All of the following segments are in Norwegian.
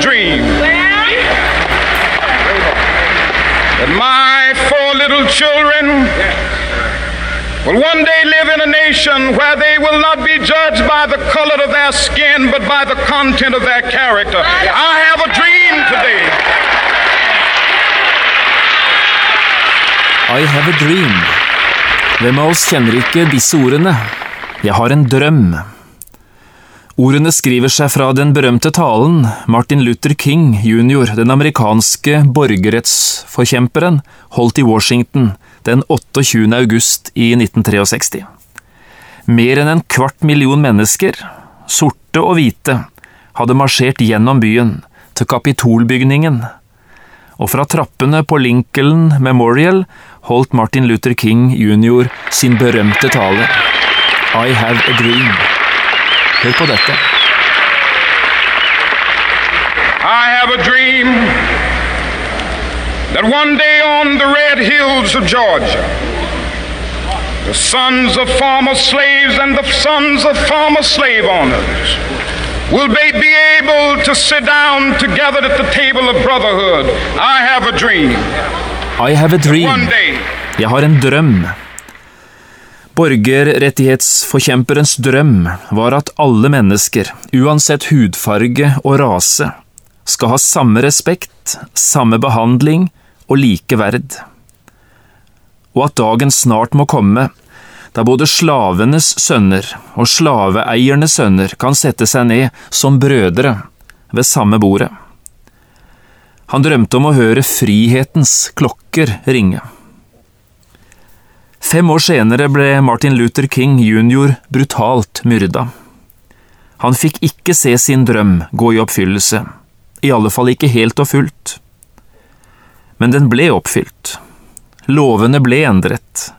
Dream that my four little children will one day live in a nation where they will not be judged by the color of their skin, but by the content of their character. I have a dream today. I have a dream. Hvem av oss kjenner ikke disse ordene? Jeg har en drøm. Ordene skriver seg fra den berømte talen Martin Luther King jr., den amerikanske borgerrettsforkjemperen, holdt i Washington den 28. august i 1963. Mer enn en kvart million mennesker, sorte og hvite, hadde marsjert gjennom byen, til Kapitolbygningen, og fra trappene på Lincoln Memorial holdt Martin Luther King jr. sin berømte tale I have a dream. Hør på dette. I have a dream that one day on the red hills of Georgia, the sons of former slaves and the sons of former slave owners will be, be able to sit down together at the table of brotherhood. I have a dream. I have a dream. One day, Jeg har en drøm. Borgerrettighetsforkjemperens drøm var at alle mennesker, uansett hudfarge og rase, skal ha samme respekt, samme behandling og like verd. Og at dagen snart må komme da både slavenes sønner og slaveeiernes sønner kan sette seg ned som brødre ved samme bordet. Han drømte om å høre frihetens klokker ringe. Fem år senere ble Martin Luther King jr. brutalt myrda. Han fikk ikke se sin drøm gå i oppfyllelse, i alle fall ikke helt og fullt. Men den ble oppfylt. Lovene ble endret.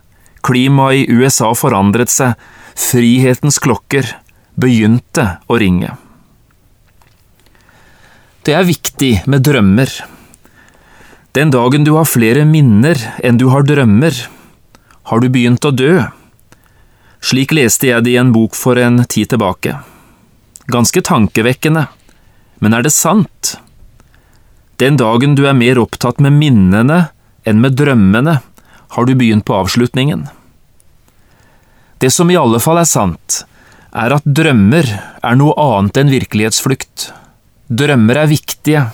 Klimaet i USA forandret seg. Frihetens klokker begynte å ringe. Det er viktig med drømmer. Den dagen du har flere minner enn du har drømmer, har du begynt å dø? Slik leste jeg det i en bok for en tid tilbake. Ganske tankevekkende, men er det sant? Den dagen du er mer opptatt med minnene enn med drømmene, har du begynt på avslutningen. Det som i alle fall er sant, er at drømmer er noe annet enn virkelighetsflukt. Drømmer er viktige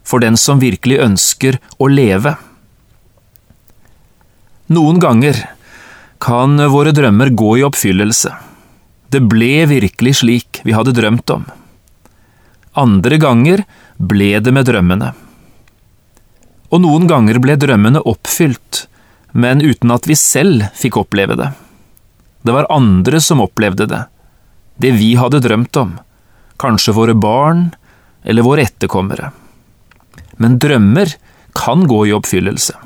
for den som virkelig ønsker å leve. Noen ganger kan våre drømmer gå i oppfyllelse. Det ble virkelig slik vi hadde drømt om. Andre ganger ble det med drømmene. Og noen ganger ble drømmene oppfylt, men uten at vi selv fikk oppleve det. Det var andre som opplevde det, det vi hadde drømt om, kanskje våre barn eller våre etterkommere. Men drømmer kan gå i oppfyllelse.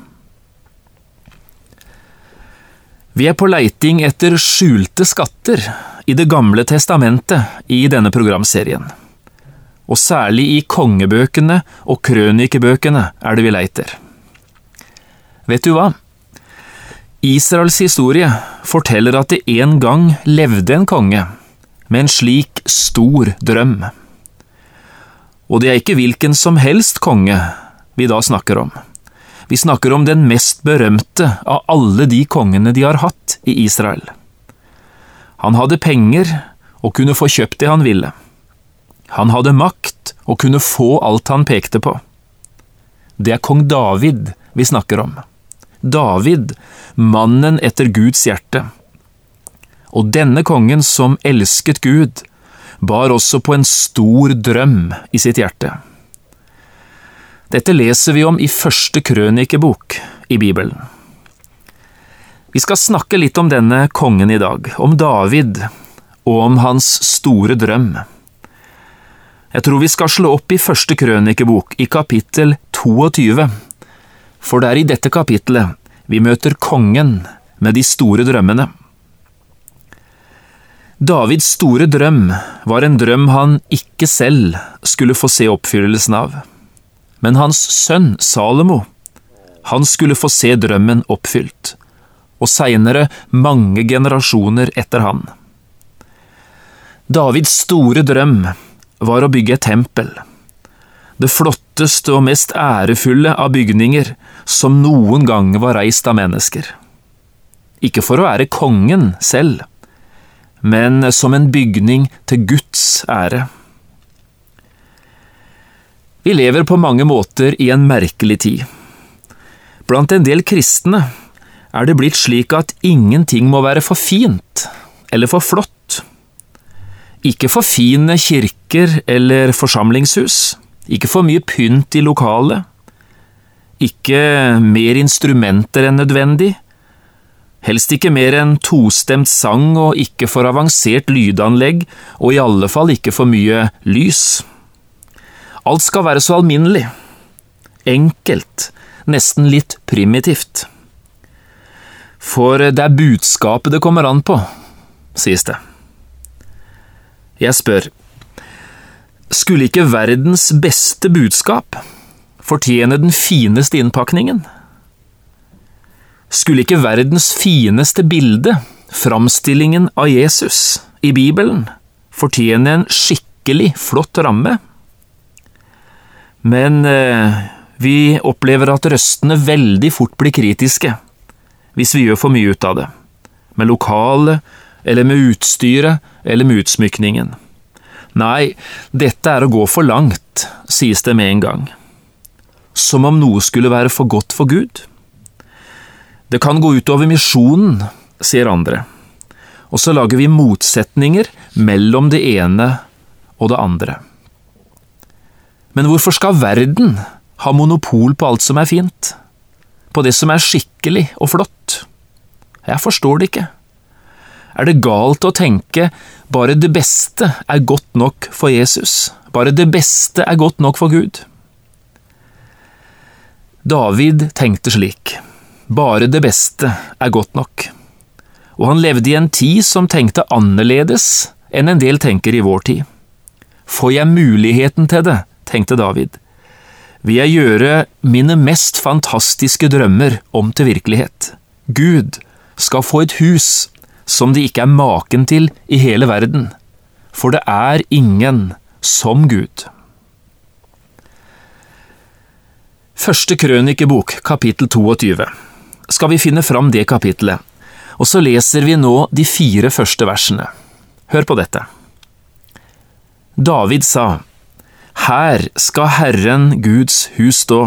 Vi er på leiting etter skjulte skatter i Det gamle testamentet i denne programserien. Og særlig i kongebøkene og krønikebøkene er det vi leiter. Vet du hva? Israels historie forteller at det en gang levde en konge med en slik stor drøm. Og det er ikke hvilken som helst konge vi da snakker om. Vi snakker om den mest berømte av alle de kongene de har hatt i Israel. Han hadde penger og kunne få kjøpt det han ville. Han hadde makt og kunne få alt han pekte på. Det er kong David vi snakker om. David, mannen etter Guds hjerte. Og denne kongen som elsket Gud, bar også på en stor drøm i sitt hjerte. Dette leser vi om i første krønikebok i Bibelen. Vi skal snakke litt om denne kongen i dag, om David, og om hans store drøm. Jeg tror vi skal slå opp i første krønikebok, i kapittel 22, for det er i dette kapittelet vi møter kongen med de store drømmene. Davids store drøm var en drøm han ikke selv skulle få se oppfyllelsen av, men hans sønn Salomo, han skulle få se drømmen oppfylt, og seinere mange generasjoner etter han. Davids store drøm var å bygge et tempel, det flotteste og mest ærefulle av bygninger som noen gang var reist av mennesker. Ikke for å ære kongen selv, men som en bygning til Guds ære. Vi lever på mange måter i en merkelig tid. Blant en del kristne er det blitt slik at ingenting må være for fint eller for flott. Ikke for fine kirker eller forsamlingshus, ikke for mye pynt i lokalet, ikke mer instrumenter enn nødvendig, Helst ikke mer enn tostemt sang og ikke for avansert lydanlegg, og i alle fall ikke for mye lys. Alt skal være så alminnelig. Enkelt, nesten litt primitivt. For det er budskapet det kommer an på, sies det. Jeg spør, skulle ikke verdens beste budskap fortjene den fineste innpakningen? Skulle ikke verdens fineste bilde, framstillingen av Jesus i Bibelen, fortjene en skikkelig flott ramme? Men eh, vi opplever at røstene veldig fort blir kritiske hvis vi gjør for mye ut av det, med lokalet, eller med utstyret, eller med utsmykningen. Nei, dette er å gå for langt, sies det med en gang. Som om noe skulle være for godt for Gud. Det kan gå utover misjonen, sier andre, og så lager vi motsetninger mellom det ene og det andre. Men hvorfor skal verden ha monopol på alt som er fint? På det som er skikkelig og flott? Jeg forstår det ikke. Er det galt å tenke bare det beste er godt nok for Jesus, bare det beste er godt nok for Gud? David tenkte slik. Bare det beste er godt nok. Og han levde i en tid som tenkte annerledes enn en del tenker i vår tid. Får jeg muligheten til det, tenkte David, vil jeg gjøre mine mest fantastiske drømmer om til virkelighet. Gud skal få et hus som det ikke er maken til i hele verden, for det er ingen som Gud. Første krønikebok, kapittel 22 skal vi finne fram det kapitlet, og så leser vi nå de fire første versene. Hør på dette. David sa, Her skal Herren Guds hus stå,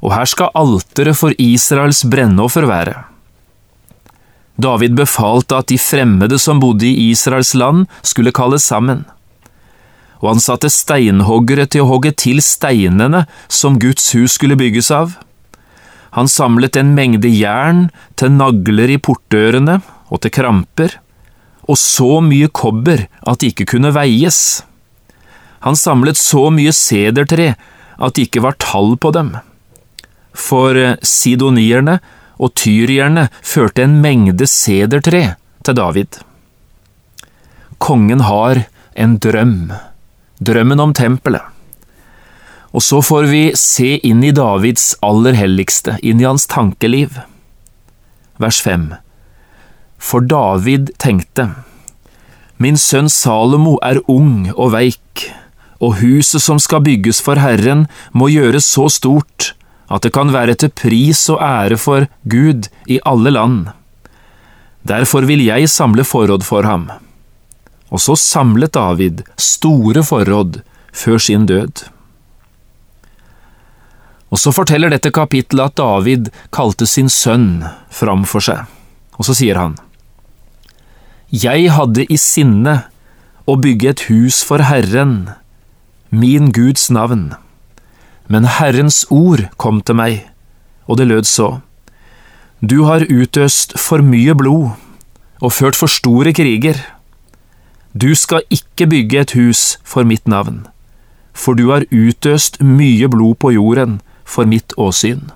og her skal alteret for Israels brennoffer være. David befalte at de fremmede som bodde i Israels land, skulle kalles sammen. Og han satte steinhoggere til å hogge til steinene som Guds hus skulle bygges av. Han samlet en mengde jern til nagler i portdørene og til kramper, og så mye kobber at det ikke kunne veies. Han samlet så mye sedertre at det ikke var tall på dem. For eh, sidonierne og tyrierne førte en mengde sedertre til David. Kongen har en drøm, drømmen om tempelet. Og så får vi se inn i Davids aller helligste, inn i hans tankeliv. Vers 5 For David tenkte, Min sønn Salomo er ung og veik, og huset som skal bygges for Herren må gjøres så stort at det kan være til pris og ære for Gud i alle land. Derfor vil jeg samle forråd for ham. Og så samlet David store forråd før sin død. Og så forteller dette kapittelet at David kalte sin sønn fram for seg, og så sier han, Jeg hadde i sinne å bygge et hus for Herren, min Guds navn, men Herrens ord kom til meg, og det lød så, Du har utøst for mye blod og ført for store kriger. Du skal ikke bygge et hus for mitt navn, for du har utøst mye blod på jorden for mitt åsyn.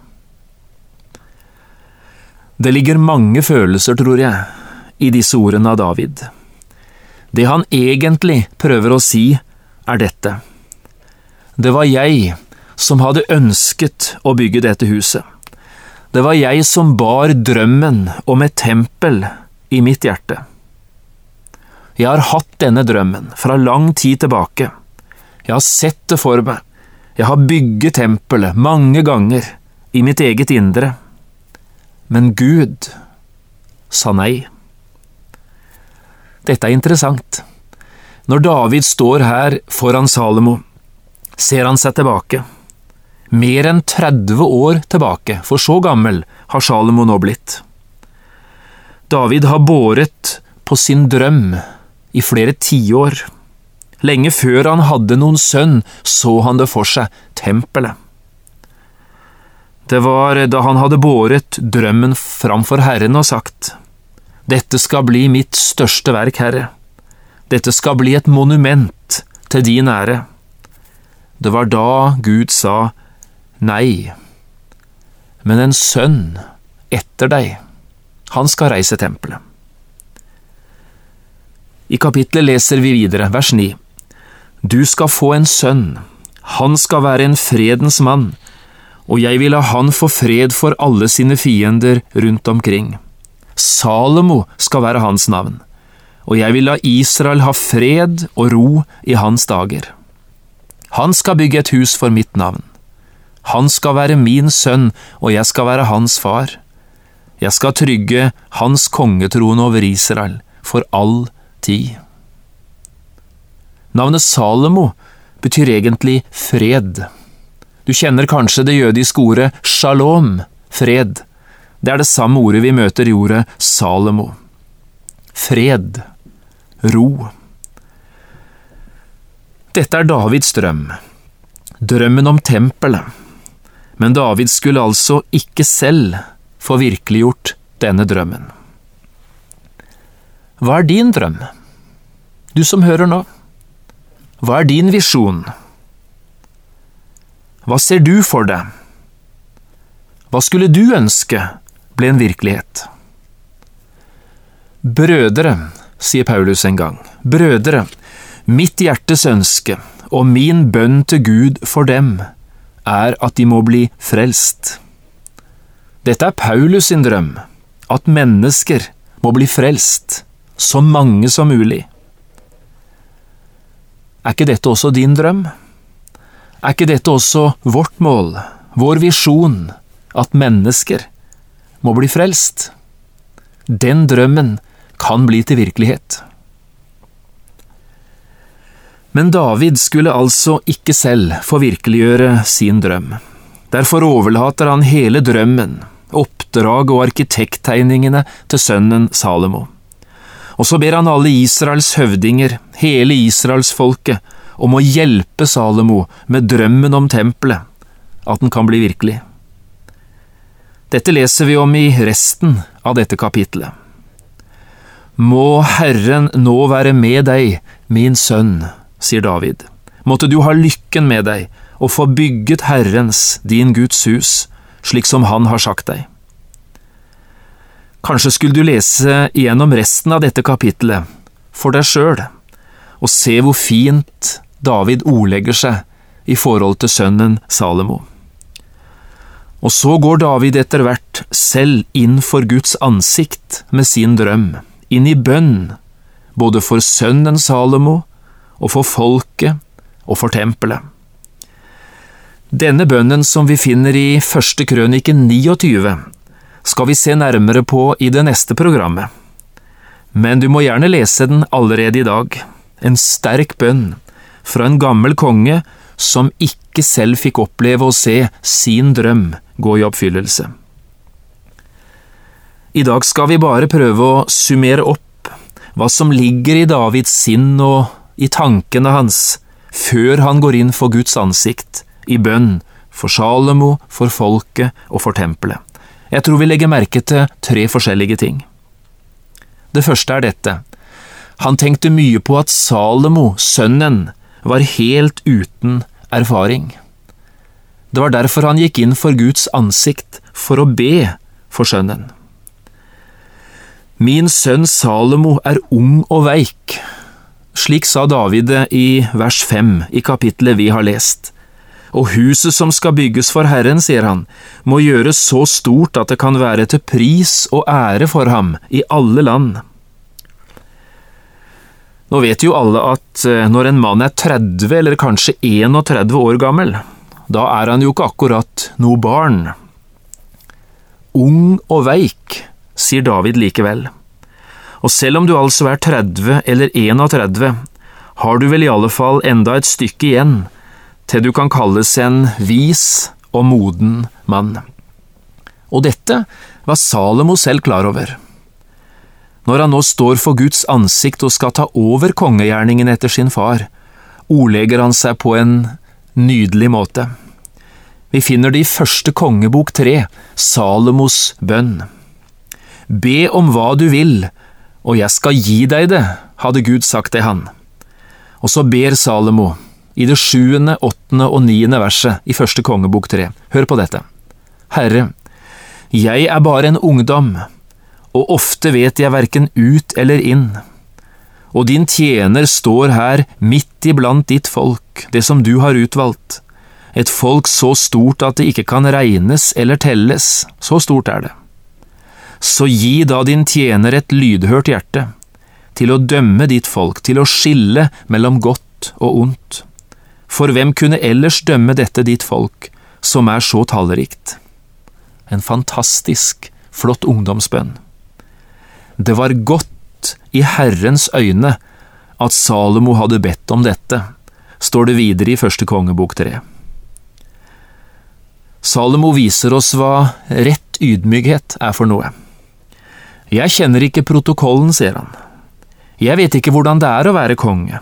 Det ligger mange følelser, tror jeg, i disse ordene av David. Det han egentlig prøver å si, er dette. Det var jeg som hadde ønsket å bygge dette huset. Det var jeg som bar drømmen om et tempel i mitt hjerte. Jeg har hatt denne drømmen fra lang tid tilbake. Jeg har sett det for meg. Jeg har bygget tempelet mange ganger i mitt eget indre. Men Gud sa nei. Dette er interessant. Når David står her foran Salomo, ser han seg tilbake. Mer enn 30 år tilbake, for så gammel har Salomo nå blitt. David har båret på sin drøm i flere tiår. Lenge før han hadde noen sønn, så han det for seg, tempelet. Det var da han hadde båret drømmen framfor Herren og sagt, Dette skal bli mitt største verk, Herre. Dette skal bli et monument til din ære. Det var da Gud sa nei, men en sønn etter deg, han skal reise tempelet. I kapitlet leser vi videre, vers 9. Du skal få en sønn, han skal være en fredens mann, og jeg vil la han få fred for alle sine fiender rundt omkring. Salomo skal være hans navn, og jeg vil la Israel ha fred og ro i hans dager. Han skal bygge et hus for mitt navn. Han skal være min sønn, og jeg skal være hans far. Jeg skal trygge hans kongetrone over Israel for all tid. Navnet Salomo betyr egentlig fred. Du kjenner kanskje det jødiske ordet shalom, fred. Det er det samme ordet vi møter i ordet Salomo. Fred, ro. Dette er Davids drøm, drømmen om tempelet, men David skulle altså ikke selv få virkeliggjort denne drømmen. Hva er din drøm? Du som hører nå. Hva er din visjon? Hva ser du for deg? Hva skulle du ønske ble en virkelighet? Brødre, sier Paulus en gang, brødre, mitt hjertes ønske og min bønn til Gud for dem er at de må bli frelst. Dette er Paulus sin drøm, at mennesker må bli frelst så mange som mulig. Er ikke dette også din drøm? Er ikke dette også vårt mål, vår visjon, at mennesker må bli frelst? Den drømmen kan bli til virkelighet. Men David skulle altså ikke selv få virkeliggjøre sin drøm. Derfor overlater han hele drømmen, oppdraget og arkitekttegningene til sønnen Salomo. Og så ber han alle Israels høvdinger, hele israelsfolket, om å hjelpe Salomo med drømmen om tempelet, at den kan bli virkelig. Dette leser vi om i resten av dette kapitlet. Må Herren nå være med deg, min sønn, sier David. Måtte du ha lykken med deg og få bygget Herrens, din Guds hus, slik som Han har sagt deg. Kanskje skulle du lese igjennom resten av dette kapittelet for deg sjøl, og se hvor fint David ordlegger seg i forhold til sønnen Salomo. Og så går David etter hvert selv inn for Guds ansikt med sin drøm, inn i bønn, både for sønnen Salomo og for folket og for tempelet. Denne bønnen som vi finner i første krønike 29, skal vi se nærmere på i det neste programmet. Men du må gjerne lese den allerede i dag. En sterk bønn fra en gammel konge som ikke selv fikk oppleve å se sin drøm gå i oppfyllelse. I dag skal vi bare prøve å summere opp hva som ligger i Davids sinn og i tankene hans før han går inn for Guds ansikt, i bønn, for Salomo, for folket og for tempelet. Jeg tror vi legger merke til tre forskjellige ting. Det første er dette. Han tenkte mye på at Salomo, sønnen, var helt uten erfaring. Det var derfor han gikk inn for Guds ansikt, for å be for sønnen. Min sønn Salomo er ung og veik. Slik sa David i vers fem i kapittelet vi har lest. Og huset som skal bygges for Herren, sier han, må gjøres så stort at det kan være til pris og ære for ham i alle land. Nå vet jo alle at eh, når en mann er 30 eller kanskje 31 år gammel, da er han jo ikke akkurat noe barn. Ung og veik, sier David likevel. Og selv om du altså er 30 eller 31, har du vel i alle fall enda et stykke igjen til du kan kalles en vis og moden mann. Og dette var Salomo selv klar over. Når han nå står for Guds ansikt og skal ta over kongegjerningen etter sin far, ordlegger han seg på en nydelig måte. Vi finner det i første kongebok tre, Salomos bønn. Be om hva du vil, og jeg skal gi deg det, hadde Gud sagt til han. Og så ber Salomo, i det sjuende, åttende og niende verset i første kongebok tre. Hør på dette. Herre, jeg er bare en ungdom og ofte vet jeg verken ut eller inn. Og din tjener står her midt iblant ditt folk, det som du har utvalgt, et folk så stort at det ikke kan regnes eller telles, så stort er det. Så gi da din tjener et lydhørt hjerte, til å dømme ditt folk, til å skille mellom godt og ondt. For hvem kunne ellers dømme dette ditt folk, som er så tallrikt? En fantastisk flott ungdomsbønn. Det var godt i Herrens øyne at Salomo hadde bedt om dette, står det videre i første kongebok tre. Salomo viser oss hva rett ydmykhet er for noe. Jeg kjenner ikke protokollen, sier han. Jeg vet ikke hvordan det er å være konge.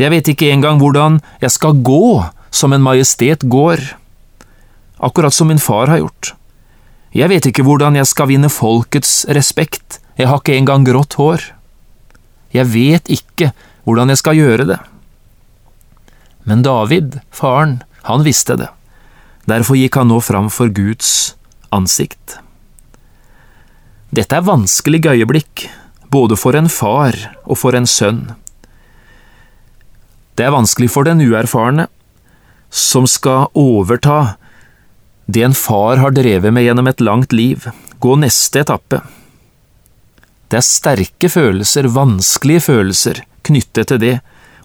Jeg vet ikke engang hvordan jeg skal gå som en majestet går, akkurat som min far har gjort. Jeg vet ikke hvordan jeg skal vinne folkets respekt jeg har ikke engang grått hår. Jeg vet ikke hvordan jeg skal gjøre det. Men David, faren, han visste det. Derfor gikk han nå fram for Guds ansikt. Dette er vanskelige øyeblikk, både for en far og for en sønn. Det er vanskelig for den uerfarne, som skal overta det en far har drevet med gjennom et langt liv, gå neste etappe. Det er sterke følelser, vanskelige følelser, knyttet til det,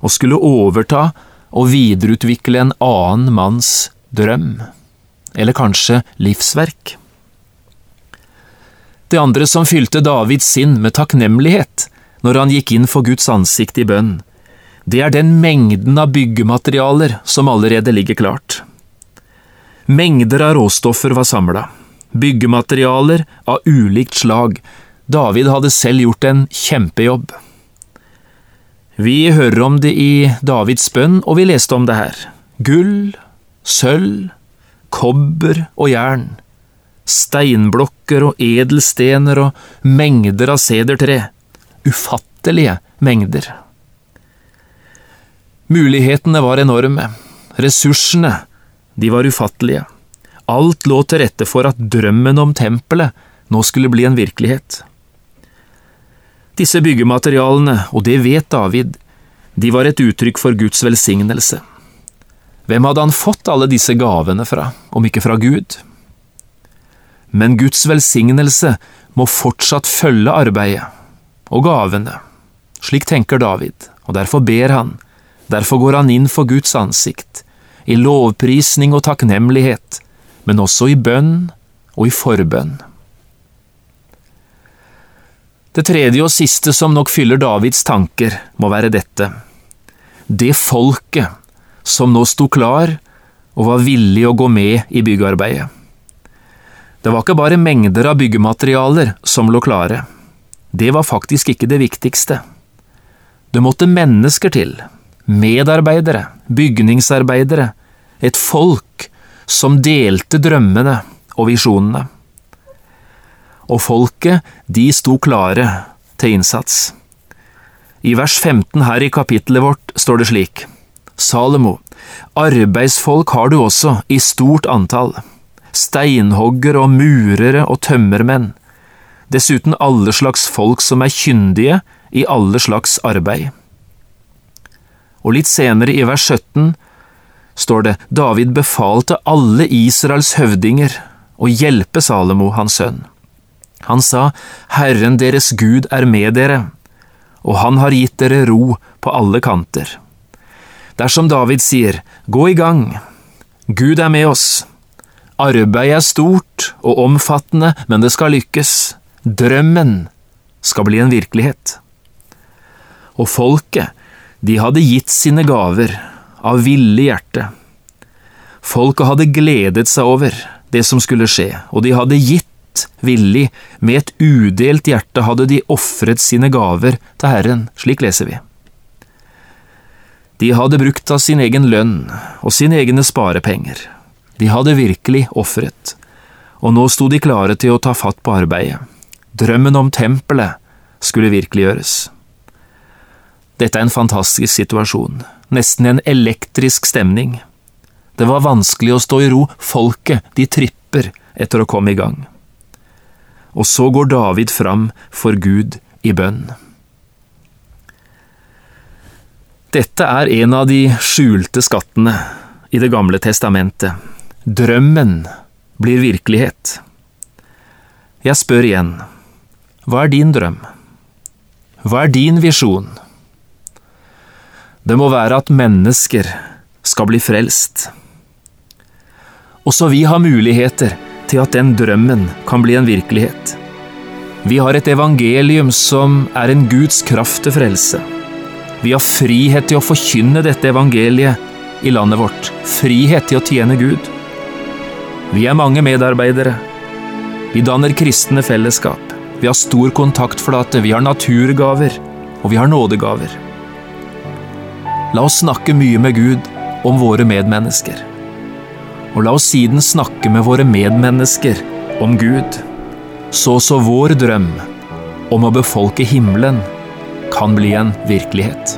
å skulle overta og videreutvikle en annen manns drøm, eller kanskje livsverk. Det andre som fylte Davids sinn med takknemlighet når han gikk inn for Guds ansikt i bønn, det er den mengden av byggematerialer som allerede ligger klart. Mengder av råstoffer var samla, byggematerialer av ulikt slag, David hadde selv gjort en kjempejobb. Vi hører om det i Davids bønn, og vi leste om det her. Gull, sølv, kobber og jern. Steinblokker og edelstener og mengder av sedertre. Ufattelige mengder. Mulighetene var enorme. Ressursene, de var ufattelige. Alt lå til rette for at drømmen om tempelet nå skulle bli en virkelighet. Disse byggematerialene, og det vet David, de var et uttrykk for Guds velsignelse. Hvem hadde han fått alle disse gavene fra, om ikke fra Gud? Men Guds velsignelse må fortsatt følge arbeidet og gavene. Slik tenker David, og derfor ber han, derfor går han inn for Guds ansikt, i lovprisning og takknemlighet, men også i bønn og i forbønn. Det tredje og siste som nok fyller Davids tanker, må være dette. Det folket som nå sto klar og var villig å gå med i byggearbeidet. Det var ikke bare mengder av byggematerialer som lå klare. Det var faktisk ikke det viktigste. Det måtte mennesker til, medarbeidere, bygningsarbeidere, et folk som delte drømmene og visjonene og folket, de sto klare til innsats. I vers 15 her i kapittelet vårt står det slik. Salomo, arbeidsfolk har du også i stort antall. Steinhoggere og murere og tømmermenn. Dessuten alle slags folk som er kyndige i alle slags arbeid. Og litt senere i vers 17 står det David befalte alle Israels høvdinger å hjelpe Salomo, hans sønn. Han sa, Herren deres Gud er med dere, og han har gitt dere ro på alle kanter. Dersom David sier, Gå i gang, Gud er med oss, arbeidet er stort og omfattende, men det skal lykkes, drømmen skal bli en virkelighet. Og folket, de hadde gitt sine gaver av ville hjerte. Folket hadde gledet seg over det som skulle skje, og de hadde gitt villig, med et udelt hjerte hadde de ofret sine gaver til Herren, slik leser vi. De hadde brukt av sin egen lønn og sine egne sparepenger. De hadde virkelig ofret, og nå sto de klare til å ta fatt på arbeidet. Drømmen om tempelet skulle virkeliggjøres. Dette er en fantastisk situasjon, nesten en elektrisk stemning. Det var vanskelig å stå i ro, folket, de tripper etter å komme i gang. Og så går David fram for Gud i bønn. Dette er en av de skjulte skattene i Det gamle testamentet. Drømmen blir virkelighet. Jeg spør igjen, hva er din drøm? Hva er din visjon? Det må være at mennesker skal bli frelst. Også vi har muligheter til at den drømmen kan bli en virkelighet. Vi har et evangelium som er en Guds kraft til frelse. Vi har frihet til å forkynne dette evangeliet i landet vårt. Frihet til å tjene Gud. Vi er mange medarbeidere. Vi danner kristne fellesskap. Vi har stor kontaktflate, vi har naturgaver, og vi har nådegaver. La oss snakke mye med Gud om våre medmennesker. Og la oss siden snakke med våre medmennesker om Gud, så så vår drøm om å befolke himmelen kan bli en virkelighet.